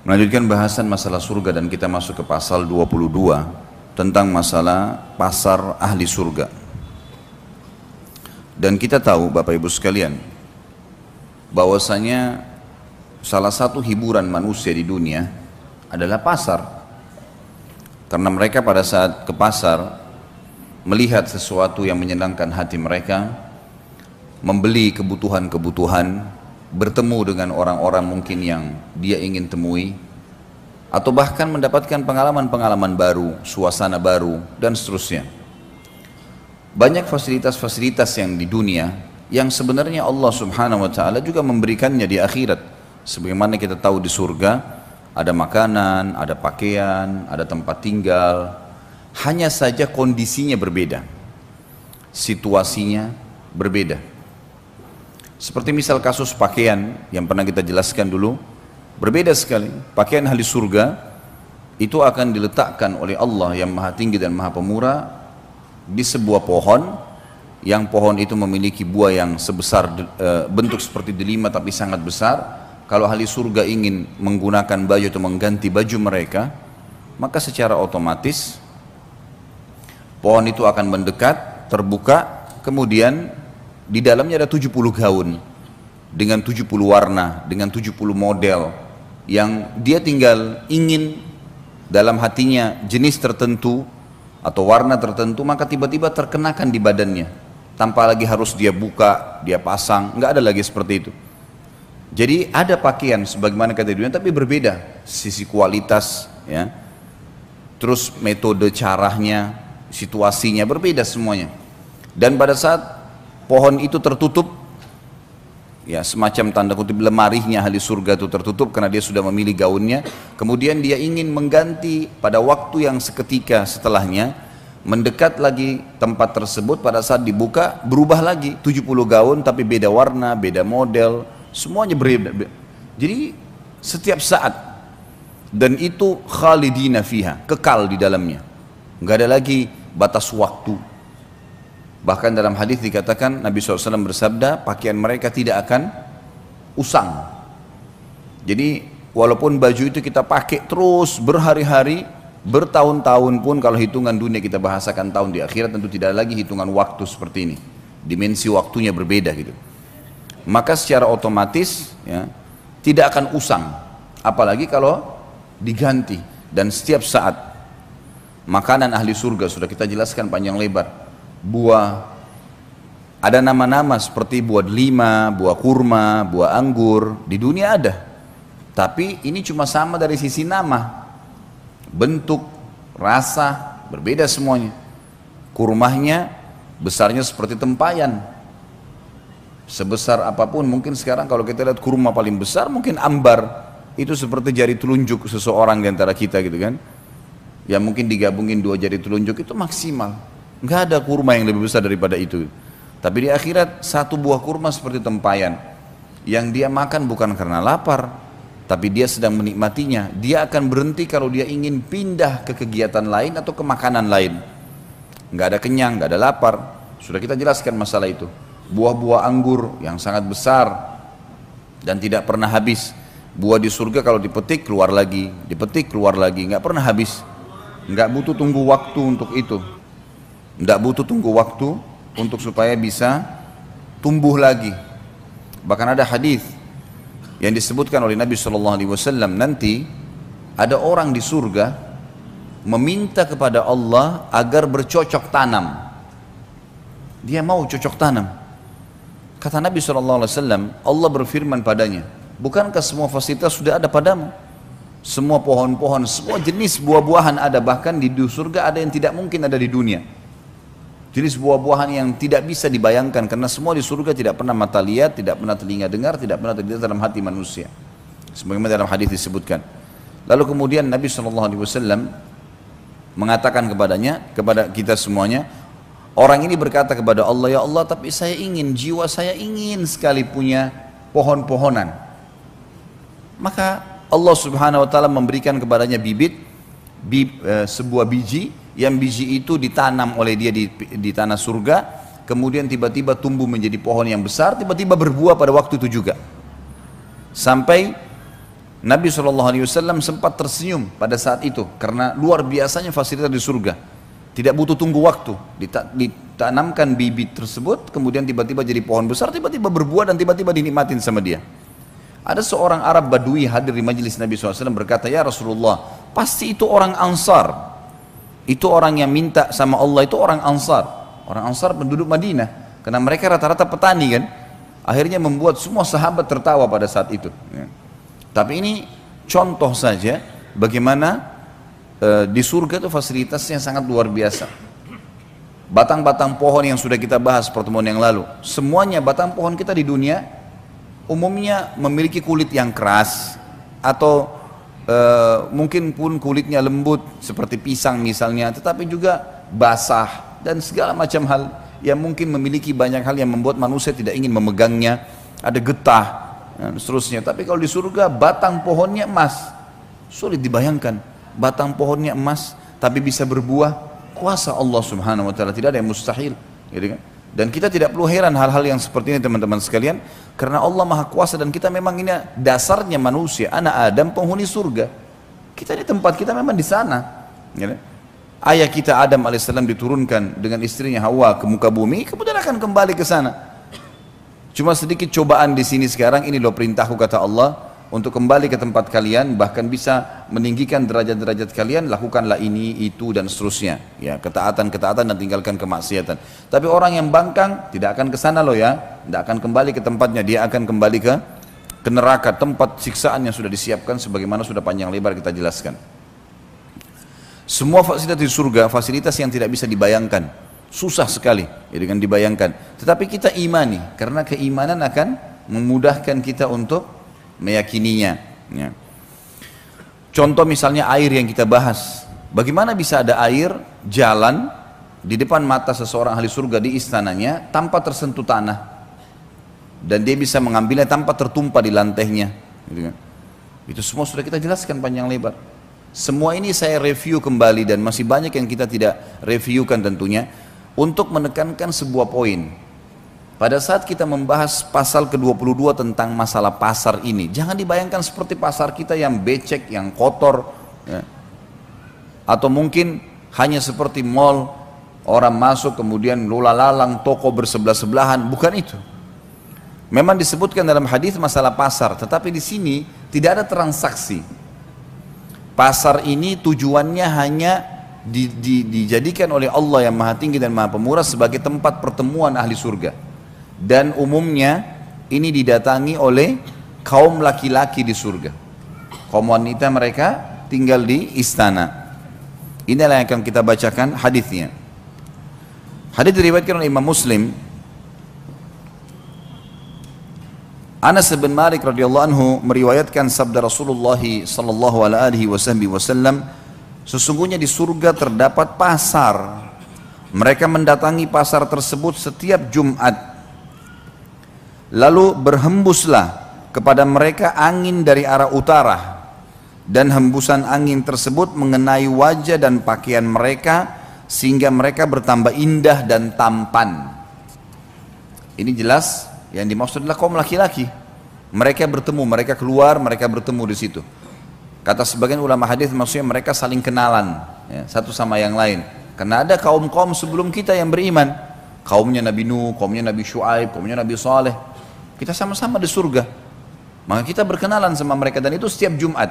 Melanjutkan bahasan masalah surga dan kita masuk ke pasal 22 tentang masalah pasar ahli surga. Dan kita tahu Bapak Ibu sekalian bahwasanya salah satu hiburan manusia di dunia adalah pasar. Karena mereka pada saat ke pasar melihat sesuatu yang menyenangkan hati mereka, membeli kebutuhan-kebutuhan bertemu dengan orang-orang mungkin yang dia ingin temui atau bahkan mendapatkan pengalaman-pengalaman baru, suasana baru dan seterusnya. Banyak fasilitas-fasilitas yang di dunia yang sebenarnya Allah Subhanahu wa taala juga memberikannya di akhirat. Sebagaimana kita tahu di surga ada makanan, ada pakaian, ada tempat tinggal. Hanya saja kondisinya berbeda. Situasinya berbeda. Seperti misal kasus pakaian yang pernah kita jelaskan dulu, berbeda sekali. Pakaian ahli surga itu akan diletakkan oleh Allah yang maha tinggi dan maha pemurah di sebuah pohon yang pohon itu memiliki buah yang sebesar e, bentuk seperti delima tapi sangat besar. Kalau ahli surga ingin menggunakan baju atau mengganti baju mereka, maka secara otomatis pohon itu akan mendekat, terbuka, kemudian di dalamnya ada 70 gaun dengan 70 warna, dengan 70 model yang dia tinggal ingin dalam hatinya jenis tertentu atau warna tertentu maka tiba-tiba terkenakan di badannya tanpa lagi harus dia buka, dia pasang, nggak ada lagi seperti itu. Jadi ada pakaian sebagaimana kata dunia tapi berbeda sisi kualitas ya. Terus metode caranya, situasinya berbeda semuanya. Dan pada saat pohon itu tertutup. Ya semacam tanda kutip lemarinya ahli surga itu tertutup karena dia sudah memilih gaunnya. Kemudian dia ingin mengganti pada waktu yang seketika setelahnya mendekat lagi tempat tersebut pada saat dibuka berubah lagi 70 gaun tapi beda warna beda model semuanya berbeda. Jadi setiap saat dan itu khalidina fiha kekal di dalamnya. Nggak ada lagi batas waktu Bahkan dalam hadis dikatakan Nabi SAW bersabda pakaian mereka tidak akan usang. Jadi walaupun baju itu kita pakai terus berhari-hari, bertahun-tahun pun kalau hitungan dunia kita bahasakan tahun di akhirat tentu tidak lagi hitungan waktu seperti ini. Dimensi waktunya berbeda gitu. Maka secara otomatis ya, tidak akan usang. Apalagi kalau diganti dan setiap saat makanan ahli surga sudah kita jelaskan panjang lebar buah ada nama-nama seperti buah lima, buah kurma, buah anggur di dunia ada. Tapi ini cuma sama dari sisi nama, bentuk, rasa berbeda semuanya. Kurmahnya besarnya seperti tempayan. Sebesar apa pun mungkin sekarang kalau kita lihat kurma paling besar mungkin ambar. Itu seperti jari telunjuk seseorang di antara kita gitu kan. Ya mungkin digabungin dua jari telunjuk itu maksimal. Nggak ada kurma yang lebih besar daripada itu. Tapi di akhirat satu buah kurma seperti tempayan. Yang dia makan bukan karena lapar, tapi dia sedang menikmatinya. Dia akan berhenti kalau dia ingin pindah ke kegiatan lain atau ke makanan lain. Nggak ada kenyang, nggak ada lapar. Sudah kita jelaskan masalah itu. Buah-buah anggur yang sangat besar dan tidak pernah habis. Buah di surga kalau dipetik keluar lagi, dipetik keluar lagi, nggak pernah habis. Nggak butuh tunggu waktu untuk itu. Tidak butuh tunggu waktu untuk supaya bisa tumbuh lagi. Bahkan ada hadis yang disebutkan oleh Nabi Shallallahu Alaihi Wasallam nanti ada orang di surga meminta kepada Allah agar bercocok tanam. Dia mau cocok tanam. Kata Nabi SAW, Allah berfirman padanya, Bukankah semua fasilitas sudah ada padamu? Semua pohon-pohon, semua jenis buah-buahan ada, bahkan di surga ada yang tidak mungkin ada di dunia. Jenis buah-buahan yang tidak bisa dibayangkan karena semua di surga tidak pernah mata lihat, tidak pernah telinga dengar, tidak pernah terlihat dalam hati manusia. Sebagaimana dalam hadis disebutkan. Lalu kemudian Nabi SAW mengatakan kepadanya, kepada kita semuanya, orang ini berkata kepada Allah, ya Allah tapi saya ingin, jiwa saya ingin sekali punya pohon-pohonan. Maka Allah subhanahu wa ta'ala memberikan kepadanya bibit, bib, e, sebuah biji, yang biji itu ditanam oleh dia di, di tanah surga, kemudian tiba-tiba tumbuh menjadi pohon yang besar, tiba-tiba berbuah pada waktu itu juga. Sampai Nabi SAW sempat tersenyum pada saat itu karena luar biasanya fasilitas di surga. Tidak butuh tunggu waktu, ditanamkan bibit tersebut, kemudian tiba-tiba jadi pohon besar, tiba-tiba berbuah dan tiba-tiba dinikmatin sama dia. Ada seorang Arab Badui hadir di majelis Nabi SAW berkata, Ya Rasulullah, pasti itu orang Ansar. Itu orang yang minta sama Allah, itu orang Ansar. Orang Ansar penduduk Madinah. Karena mereka rata-rata petani kan. Akhirnya membuat semua sahabat tertawa pada saat itu. Ya. Tapi ini contoh saja bagaimana e, di surga itu fasilitasnya sangat luar biasa. Batang-batang pohon yang sudah kita bahas pertemuan yang lalu, semuanya batang pohon kita di dunia umumnya memiliki kulit yang keras atau e, mungkin pun kulitnya lembut seperti pisang misalnya, tetapi juga basah dan segala macam hal yang mungkin memiliki banyak hal yang membuat manusia tidak ingin memegangnya, ada getah, dan seterusnya. Tapi kalau di surga batang pohonnya emas, sulit dibayangkan. Batang pohonnya emas, tapi bisa berbuah, kuasa Allah Subhanahu Wa Taala tidak ada yang mustahil, gitu kan? Dan kita tidak perlu heran hal-hal yang seperti ini teman-teman sekalian, karena Allah Maha Kuasa dan kita memang ini dasarnya manusia, anak Adam penghuni surga. Kita di tempat kita memang di sana. Gitu. Ayah kita Adam alaihissalam diturunkan dengan istrinya Hawa ke muka bumi, kemudian akan kembali ke sana. Cuma sedikit cobaan di sini sekarang ini loh perintahku kata Allah untuk kembali ke tempat kalian bahkan bisa meninggikan derajat-derajat kalian lakukanlah ini itu dan seterusnya. Ya ketaatan ketaatan dan tinggalkan kemaksiatan. Tapi orang yang bangkang tidak akan ke sana loh ya. Tidak akan kembali ke tempatnya. Dia akan kembali ke ke neraka tempat siksaan yang sudah disiapkan sebagaimana sudah panjang lebar kita jelaskan. Semua fasilitas di surga fasilitas yang tidak bisa dibayangkan. Susah sekali ya, dengan dibayangkan. Tetapi kita imani, karena keimanan akan memudahkan kita untuk meyakininya. Ya. Contoh misalnya air yang kita bahas. Bagaimana bisa ada air jalan di depan mata seseorang ahli surga di istananya tanpa tersentuh tanah. Dan dia bisa mengambilnya tanpa tertumpah di lantainya. Gitu kan. Itu semua sudah kita jelaskan panjang lebar. Semua ini saya review kembali dan masih banyak yang kita tidak reviewkan tentunya untuk menekankan sebuah poin. Pada saat kita membahas pasal ke-22 tentang masalah pasar ini, jangan dibayangkan seperti pasar kita yang becek, yang kotor, ya. atau mungkin hanya seperti mall, orang masuk kemudian lula lalang, toko bersebelah-sebelahan, bukan itu. Memang disebutkan dalam hadis masalah pasar, tetapi di sini tidak ada transaksi. Pasar ini tujuannya hanya di, di, dijadikan oleh Allah yang maha tinggi dan maha pemurah sebagai tempat pertemuan ahli surga dan umumnya ini didatangi oleh kaum laki-laki di surga kaum wanita mereka tinggal di istana inilah yang akan kita bacakan hadisnya hadis diriwayatkan oleh Imam Muslim Anas bin Malik radhiyallahu anhu meriwayatkan sabda Rasulullah sallallahu alaihi wasallam Sesungguhnya di surga terdapat pasar. Mereka mendatangi pasar tersebut setiap Jumat. Lalu berhembuslah kepada mereka angin dari arah utara. Dan hembusan angin tersebut mengenai wajah dan pakaian mereka sehingga mereka bertambah indah dan tampan. Ini jelas yang dimaksud adalah kaum laki-laki. Mereka bertemu, mereka keluar, mereka bertemu di situ. Kata sebagian ulama hadis maksudnya mereka saling kenalan ya, satu sama yang lain. Karena ada kaum-kaum sebelum kita yang beriman. Kaumnya Nabi Nuh, kaumnya Nabi Shu'aib, kaumnya Nabi Saleh. Kita sama-sama di surga. Maka kita berkenalan sama mereka dan itu setiap Jumat.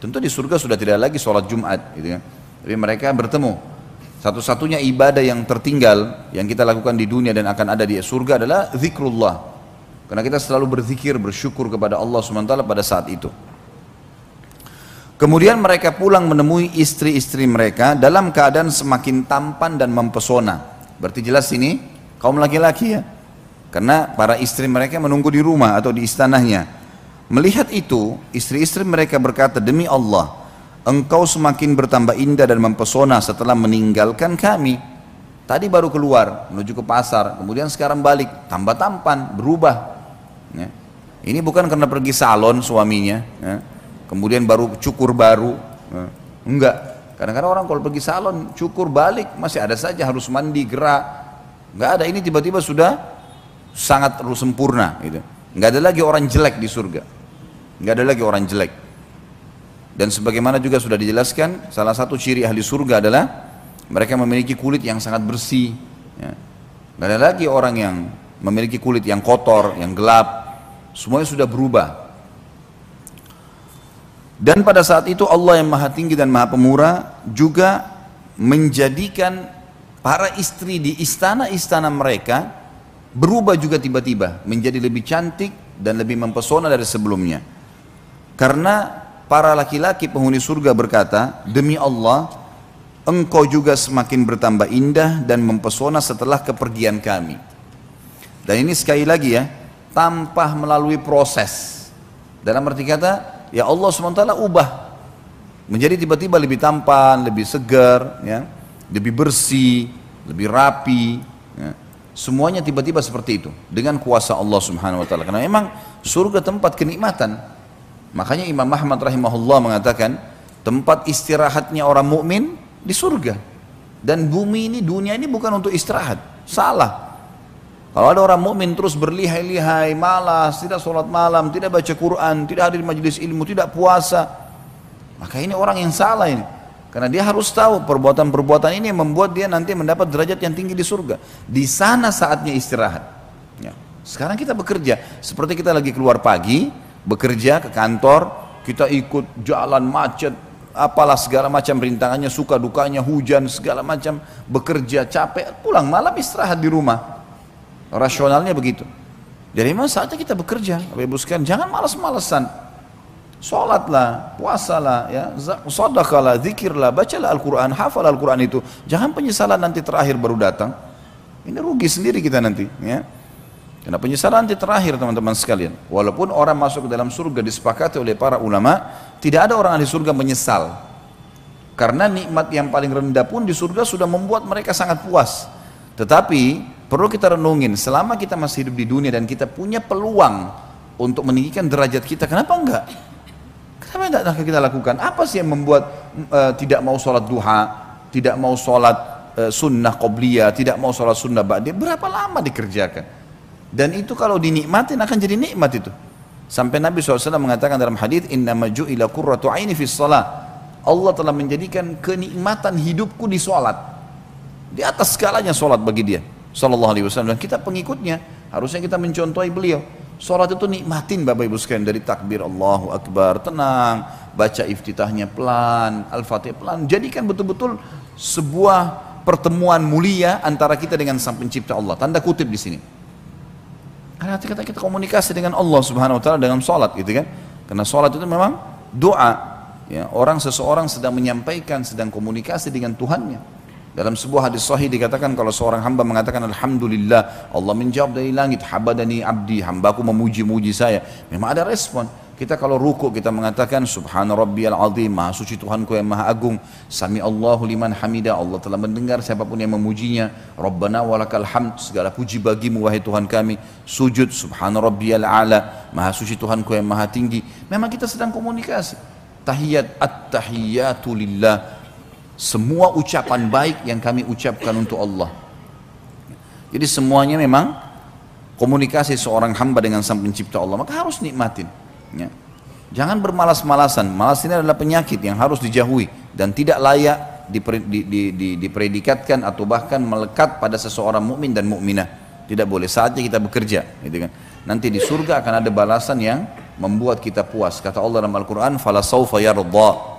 Tentu di surga sudah tidak lagi sholat Jumat. Gitu kan. Tapi mereka bertemu. Satu-satunya ibadah yang tertinggal yang kita lakukan di dunia dan akan ada di surga adalah zikrullah. Karena kita selalu berzikir, bersyukur kepada Allah SWT pada saat itu. Kemudian mereka pulang menemui istri-istri mereka dalam keadaan semakin tampan dan mempesona. Berarti jelas ini kaum laki-laki ya. Karena para istri mereka menunggu di rumah atau di istanahnya. Melihat itu, istri-istri mereka berkata, Demi Allah, engkau semakin bertambah indah dan mempesona setelah meninggalkan kami. Tadi baru keluar, menuju ke pasar, kemudian sekarang balik, tambah tampan, berubah. Ya. Ini bukan karena pergi salon suaminya, ya kemudian baru cukur baru nah, enggak kadang-kadang orang kalau pergi salon cukur balik masih ada saja harus mandi gerak enggak ada ini tiba-tiba sudah sangat sempurna gitu. Enggak ada lagi orang jelek di surga. Enggak ada lagi orang jelek. Dan sebagaimana juga sudah dijelaskan salah satu ciri ahli surga adalah mereka memiliki kulit yang sangat bersih ya. enggak ada lagi orang yang memiliki kulit yang kotor yang gelap. Semuanya sudah berubah. Dan pada saat itu Allah yang maha tinggi dan maha pemurah juga menjadikan para istri di istana-istana mereka berubah juga tiba-tiba menjadi lebih cantik dan lebih mempesona dari sebelumnya. Karena para laki-laki penghuni surga berkata, demi Allah, engkau juga semakin bertambah indah dan mempesona setelah kepergian kami. Dan ini sekali lagi ya, tanpa melalui proses. Dalam arti kata, ya Allah SWT ubah menjadi tiba-tiba lebih tampan, lebih segar, ya, lebih bersih, lebih rapi. Ya. Semuanya tiba-tiba seperti itu dengan kuasa Allah Subhanahu Wa Taala. Karena memang surga tempat kenikmatan. Makanya Imam Ahmad rahimahullah mengatakan tempat istirahatnya orang mukmin di surga. Dan bumi ini, dunia ini bukan untuk istirahat. Salah. Kalau ada orang mukmin terus berlihai-lihai, malas, tidak sholat malam, tidak baca Quran, tidak hadir majelis ilmu, tidak puasa, maka ini orang yang salah ini. Karena dia harus tahu perbuatan-perbuatan ini yang membuat dia nanti mendapat derajat yang tinggi di surga. Di sana saatnya istirahat. Ya. Sekarang kita bekerja, seperti kita lagi keluar pagi, bekerja ke kantor, kita ikut jalan macet, apalah segala macam rintangannya, suka dukanya, hujan, segala macam, bekerja capek, pulang malam istirahat di rumah. Rasionalnya begitu. Jadi memang saatnya kita bekerja, Bapak Ibu jangan malas-malesan. Sholatlah, puasalah, ya, sedekahlah, zikirlah, bacalah Al-Quran, hafal Al-Quran itu. Jangan penyesalan nanti terakhir baru datang. Ini rugi sendiri kita nanti, ya. Karena penyesalan nanti terakhir teman-teman sekalian. Walaupun orang masuk ke dalam surga disepakati oleh para ulama, tidak ada orang di surga menyesal. Karena nikmat yang paling rendah pun di surga sudah membuat mereka sangat puas. Tetapi Perlu kita renungin, selama kita masih hidup di dunia dan kita punya peluang untuk meninggikan derajat kita, kenapa enggak? Kenapa tidak kita lakukan? Apa sih yang membuat uh, tidak mau sholat duha, tidak mau sholat uh, sunnah qobliyah, tidak mau sholat sunnah ba'di? Berapa lama dikerjakan? Dan itu kalau dinikmatin akan jadi nikmat itu. Sampai Nabi SAW mengatakan dalam hadis Inna ila qurratu aini fi salat. Allah telah menjadikan kenikmatan hidupku di sholat. Di atas skalanya sholat bagi dia. Sallallahu Alaihi Wasallam dan kita pengikutnya harusnya kita mencontohi beliau. Sholat itu nikmatin Bapak Ibu sekalian dari takbir Allahu Akbar tenang, baca iftitahnya pelan, al-fatihah pelan. Jadikan betul-betul sebuah pertemuan mulia antara kita dengan Sang Pencipta Allah. Tanda kutip di sini. Karena kita kita komunikasi dengan Allah Subhanahu Wa Taala dengan sholat gitu kan. Karena sholat itu memang doa. Ya, orang seseorang sedang menyampaikan, sedang komunikasi dengan Tuhannya. Dalam sebuah hadis sahih dikatakan kalau seorang hamba mengatakan Alhamdulillah Allah menjawab dari langit Habadani abdi hambaku memuji-muji saya. Memang ada respon. Kita kalau ruku kita mengatakan Subhana rabbiyal azim Maha suci Tuhanku yang maha agung. Sami Allahu liman hamida. Allah telah mendengar siapa pun yang memujinya. Rabbana walakal hamd Segala puji bagimu wahai Tuhan kami. Sujud Subhana rabbiyal ala Maha suci Tuhanku yang maha tinggi. Memang kita sedang komunikasi. Tahiyat at-tahiyatu lillah semua ucapan baik yang kami ucapkan untuk Allah. Jadi semuanya memang komunikasi seorang hamba dengan sang pencipta Allah, maka harus nikmatin. Ya. Jangan bermalas-malasan, malas ini adalah penyakit yang harus dijauhi dan tidak layak diper, di, di, di, dipredikatkan atau bahkan melekat pada seseorang mukmin dan mukminah. Tidak boleh saatnya kita bekerja, gitu kan. Nanti di surga akan ada balasan yang membuat kita puas. Kata Allah dalam Al-Quran, "Fala saufa yardha."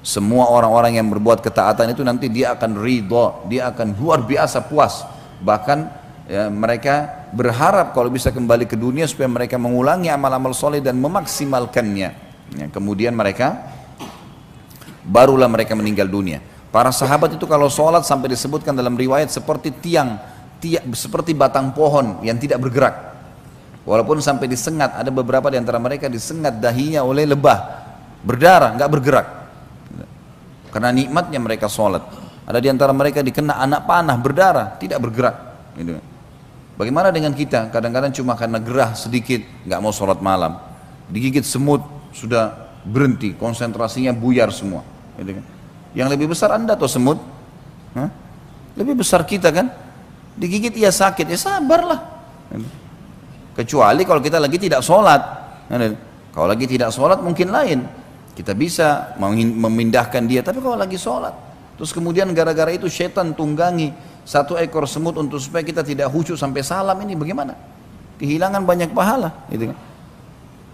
Semua orang-orang yang berbuat ketaatan itu nanti dia akan ridho, dia akan luar biasa puas. Bahkan ya, mereka berharap kalau bisa kembali ke dunia supaya mereka mengulangi amal-amal soleh dan memaksimalkannya. Ya, kemudian mereka barulah mereka meninggal dunia. Para sahabat itu kalau sholat sampai disebutkan dalam riwayat seperti tiang, tiang seperti batang pohon yang tidak bergerak. Walaupun sampai disengat, ada beberapa di antara mereka disengat dahinya oleh lebah, berdarah, nggak bergerak. Karena nikmatnya mereka sholat. Ada di antara mereka dikena anak panah berdarah, tidak bergerak. Gitu. Bagaimana dengan kita? Kadang-kadang cuma karena gerah sedikit, nggak mau sholat malam. Digigit semut, sudah berhenti, konsentrasinya buyar semua. Gitu kan. Yang lebih besar anda atau semut? Hah? Lebih besar kita kan? Digigit ia sakit, ya sabarlah. Gitu. Kecuali kalau kita lagi tidak sholat. Gitu. Kalau lagi tidak sholat mungkin lain. Kita bisa memindahkan dia, tapi kalau lagi sholat, terus kemudian gara-gara itu setan tunggangi satu ekor semut untuk supaya kita tidak khusyuk sampai salam ini bagaimana? Kehilangan banyak pahala, gitu kan?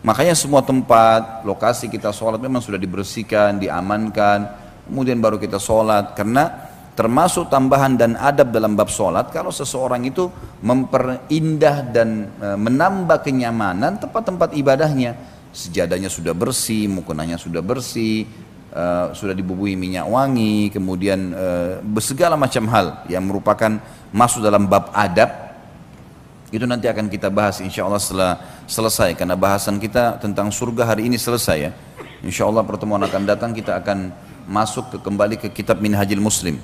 Makanya semua tempat, lokasi kita sholat memang sudah dibersihkan, diamankan, kemudian baru kita sholat. Karena termasuk tambahan dan adab dalam bab sholat, kalau seseorang itu memperindah dan e, menambah kenyamanan tempat-tempat ibadahnya, sejadahnya sudah bersih, mukunanya sudah bersih, uh, sudah dibubui minyak wangi, kemudian uh, segala macam hal yang merupakan masuk dalam bab adab itu nanti akan kita bahas insya Allah setelah selesai karena bahasan kita tentang surga hari ini selesai ya. Insya Allah pertemuan akan datang kita akan masuk ke, kembali ke kitab Minhajil Muslim.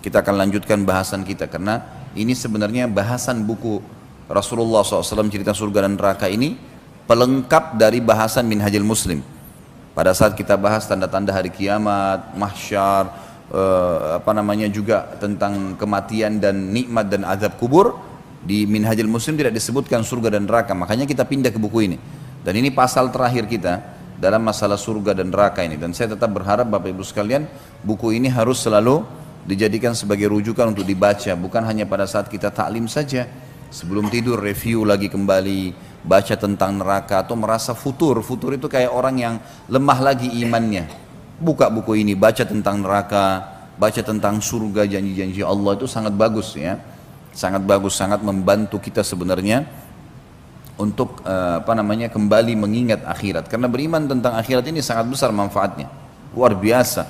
Kita akan lanjutkan bahasan kita karena ini sebenarnya bahasan buku Rasulullah SAW cerita surga dan neraka ini pelengkap dari bahasan minhajil muslim. Pada saat kita bahas tanda-tanda hari kiamat mahsyar eh, apa namanya juga tentang kematian dan nikmat dan azab kubur di minhajil muslim tidak disebutkan surga dan neraka. Makanya kita pindah ke buku ini. Dan ini pasal terakhir kita dalam masalah surga dan neraka ini. Dan saya tetap berharap Bapak Ibu sekalian buku ini harus selalu dijadikan sebagai rujukan untuk dibaca. Bukan hanya pada saat kita taklim saja sebelum tidur review lagi kembali baca tentang neraka atau merasa futur. Futur itu kayak orang yang lemah lagi imannya. Buka buku ini, baca tentang neraka, baca tentang surga, janji-janji Allah itu sangat bagus ya. Sangat bagus, sangat membantu kita sebenarnya untuk uh, apa namanya kembali mengingat akhirat. Karena beriman tentang akhirat ini sangat besar manfaatnya. Luar biasa.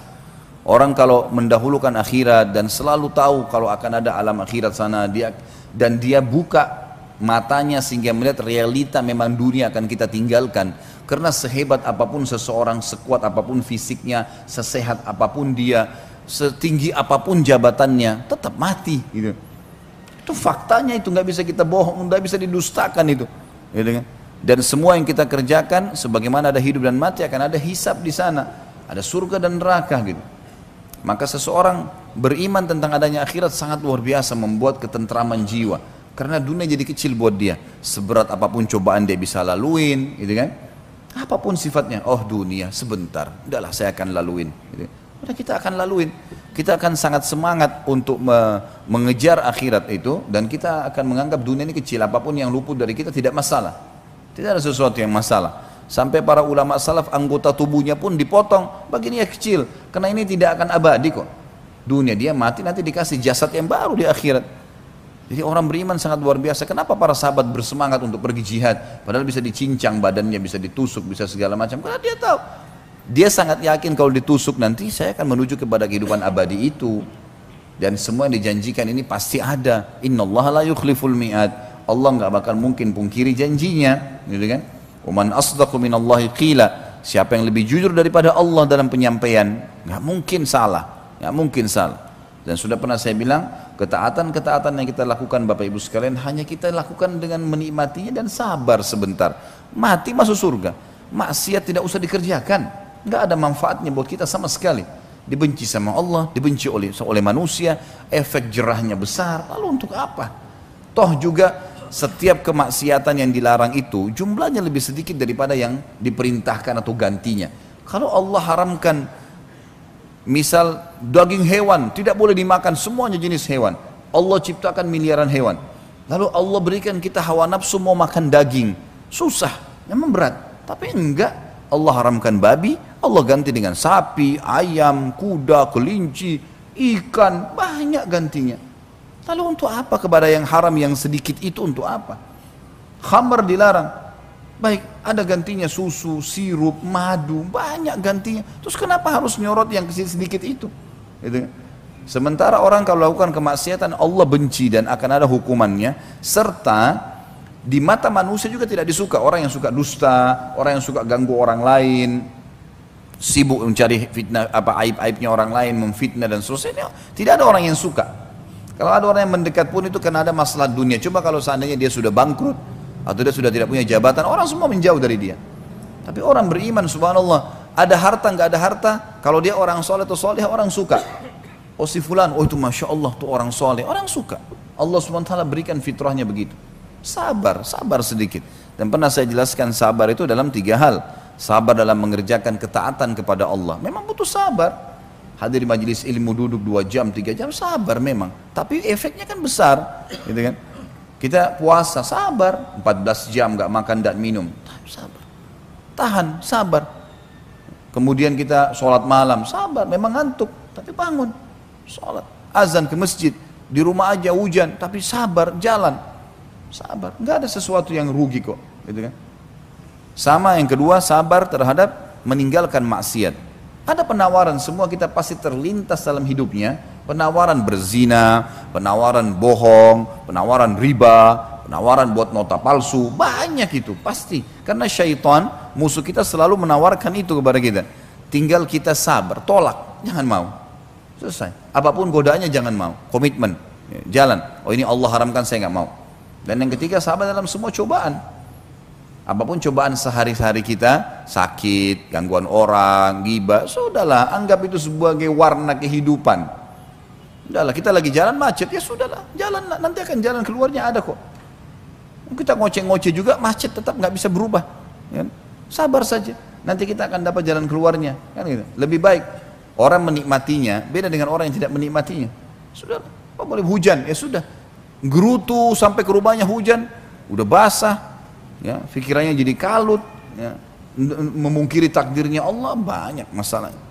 Orang kalau mendahulukan akhirat dan selalu tahu kalau akan ada alam akhirat sana dia dan dia buka matanya sehingga melihat realita memang dunia akan kita tinggalkan. Karena sehebat apa pun seseorang sekuat apa pun fisiknya sesehat apa pun dia setinggi apa pun jabatannya tetap mati gitu. Itu faktanya itu nggak bisa kita bohong nggak bisa didustakan itu gitu kan. Dan semua yang kita kerjakan sebagaimana ada hidup dan mati akan ada hisap di sana. Ada surga dan neraka gitu. Maka seseorang beriman tentang adanya akhirat sangat luar biasa membuat ketentraman jiwa karena dunia jadi kecil buat dia. Seberat apa pun cobaan dia bisa laluin, gitu kan? Apa pun sifatnya, oh dunia sebentar, udahlah saya akan laluin. Gitu. Udah kita akan laluin. Kita akan sangat semangat untuk me mengejar akhirat itu dan kita akan menganggap dunia ini kecil. Apa pun yang luput dari kita tidak masalah. Tidak ada sesuatu yang masalah. Sampai para ulama salaf anggota tubuhnya pun dipotong, bagi dia kecil. Karena ini tidak akan abadi kok. Dunia dia mati nanti dikasih jasad yang baru di akhirat. Jadi orang beriman sangat luar biasa. Kenapa para sahabat bersemangat untuk pergi jihad? Padahal bisa dicincang badannya, bisa ditusuk, bisa segala macam. Karena dia tahu. Dia sangat yakin kalau ditusuk nanti saya akan menuju kepada kehidupan abadi itu. Dan semua yang dijanjikan ini pasti ada. Inna Allah la yukhliful mi'ad. Allah nggak bakal mungkin pungkiri janjinya. Gitu kan? Uman asdaqu minallahi qila. Siapa yang lebih jujur daripada Allah dalam penyampaian? Nggak mungkin salah. Nggak mungkin salah. Dan sudah pernah saya bilang, ketaatan-ketaatan yang kita lakukan Bapak Ibu sekalian hanya kita lakukan dengan menikmatinya dan sabar sebentar. Mati masuk surga. Maksiat tidak usah dikerjakan. Nggak ada manfaatnya buat kita sama sekali. Dibenci sama Allah, dibenci oleh oleh manusia, efek jerahnya besar. Lalu untuk apa? Toh juga setiap kemaksiatan yang dilarang itu jumlahnya lebih sedikit daripada yang diperintahkan atau gantinya. Kalau Allah haramkan Misal daging hewan tidak boleh dimakan semuanya jenis hewan. Allah ciptakan miliaran hewan. Lalu Allah berikan kita hawa nafsu mau makan daging. Susah, memang berat. Tapi enggak, Allah haramkan babi, Allah ganti dengan sapi, ayam, kuda, kelinci, ikan, banyak gantinya. Lalu untuk apa kepada yang haram yang sedikit itu untuk apa? Khamar dilarang. Baik, ada gantinya susu, sirup, madu, banyak gantinya. Terus kenapa harus nyorot yang kecil sedikit itu? Gitu. Sementara orang kalau lakukan kemaksiatan Allah benci dan akan ada hukumannya serta di mata manusia juga tidak disuka orang yang suka dusta, orang yang suka ganggu orang lain, sibuk mencari fitnah apa aib-aibnya orang lain, memfitnah dan seterusnya. Tidak ada orang yang suka. Kalau ada orang yang mendekat pun itu karena ada masalah dunia. Coba kalau seandainya dia sudah bangkrut atau dia sudah tidak punya jabatan, orang semua menjauh dari dia. Tapi orang beriman, subhanallah, ada harta nggak ada harta, kalau dia orang soleh atau soleh orang suka. Oh si fulan, oh itu masya Allah tuh orang soleh, orang suka. Allah swt berikan fitrahnya begitu. Sabar, sabar sedikit. Dan pernah saya jelaskan sabar itu dalam tiga hal. Sabar dalam mengerjakan ketaatan kepada Allah. Memang butuh sabar. Hadir majelis ilmu duduk dua jam, tiga jam, sabar memang. Tapi efeknya kan besar. Gitu kan? Kita puasa, sabar. 14 jam gak makan dan minum. Sabar. Tahan, sabar. Kemudian kita sholat malam, sabar. Memang ngantuk, tapi bangun. Sholat. Azan ke masjid. Di rumah aja hujan, tapi sabar, jalan Sabar, nggak ada sesuatu yang rugi kok, gitu kan? Sama yang kedua, sabar terhadap meninggalkan maksiat. Ada penawaran, semua kita pasti terlintas dalam hidupnya, penawaran berzina, penawaran bohong, penawaran riba, penawaran buat nota palsu, banyak itu pasti. Karena syaitan, musuh kita selalu menawarkan itu kepada kita. Tinggal kita sabar, tolak, jangan mau. Selesai. Apa pun godaannya jangan mau, komitmen, jalan. Oh ini Allah haramkan saya nggak mau. Dan yang ketiga sabar dalam semua cobaan. Apa pun cobaan sehari-hari kita, sakit, gangguan orang, gibah, sudahlah, anggap itu sebagai warna kehidupan. Sudahlah, kita lagi jalan macet, ya sudahlah, jalan nanti akan jalan keluarnya ada kok. Kita ngoceh-ngoceh juga macet tetap nggak bisa berubah. Ya. Sabar saja, nanti kita akan dapat jalan keluarnya. Kan gitu. Lebih baik orang menikmatinya beda dengan orang yang tidak menikmatinya. Sudah, apa boleh hujan, ya sudah gerutu sampai ke rumahnya hujan, udah basah, ya, pikirannya jadi kalut, ya, memungkiri takdirnya Allah banyak masalahnya.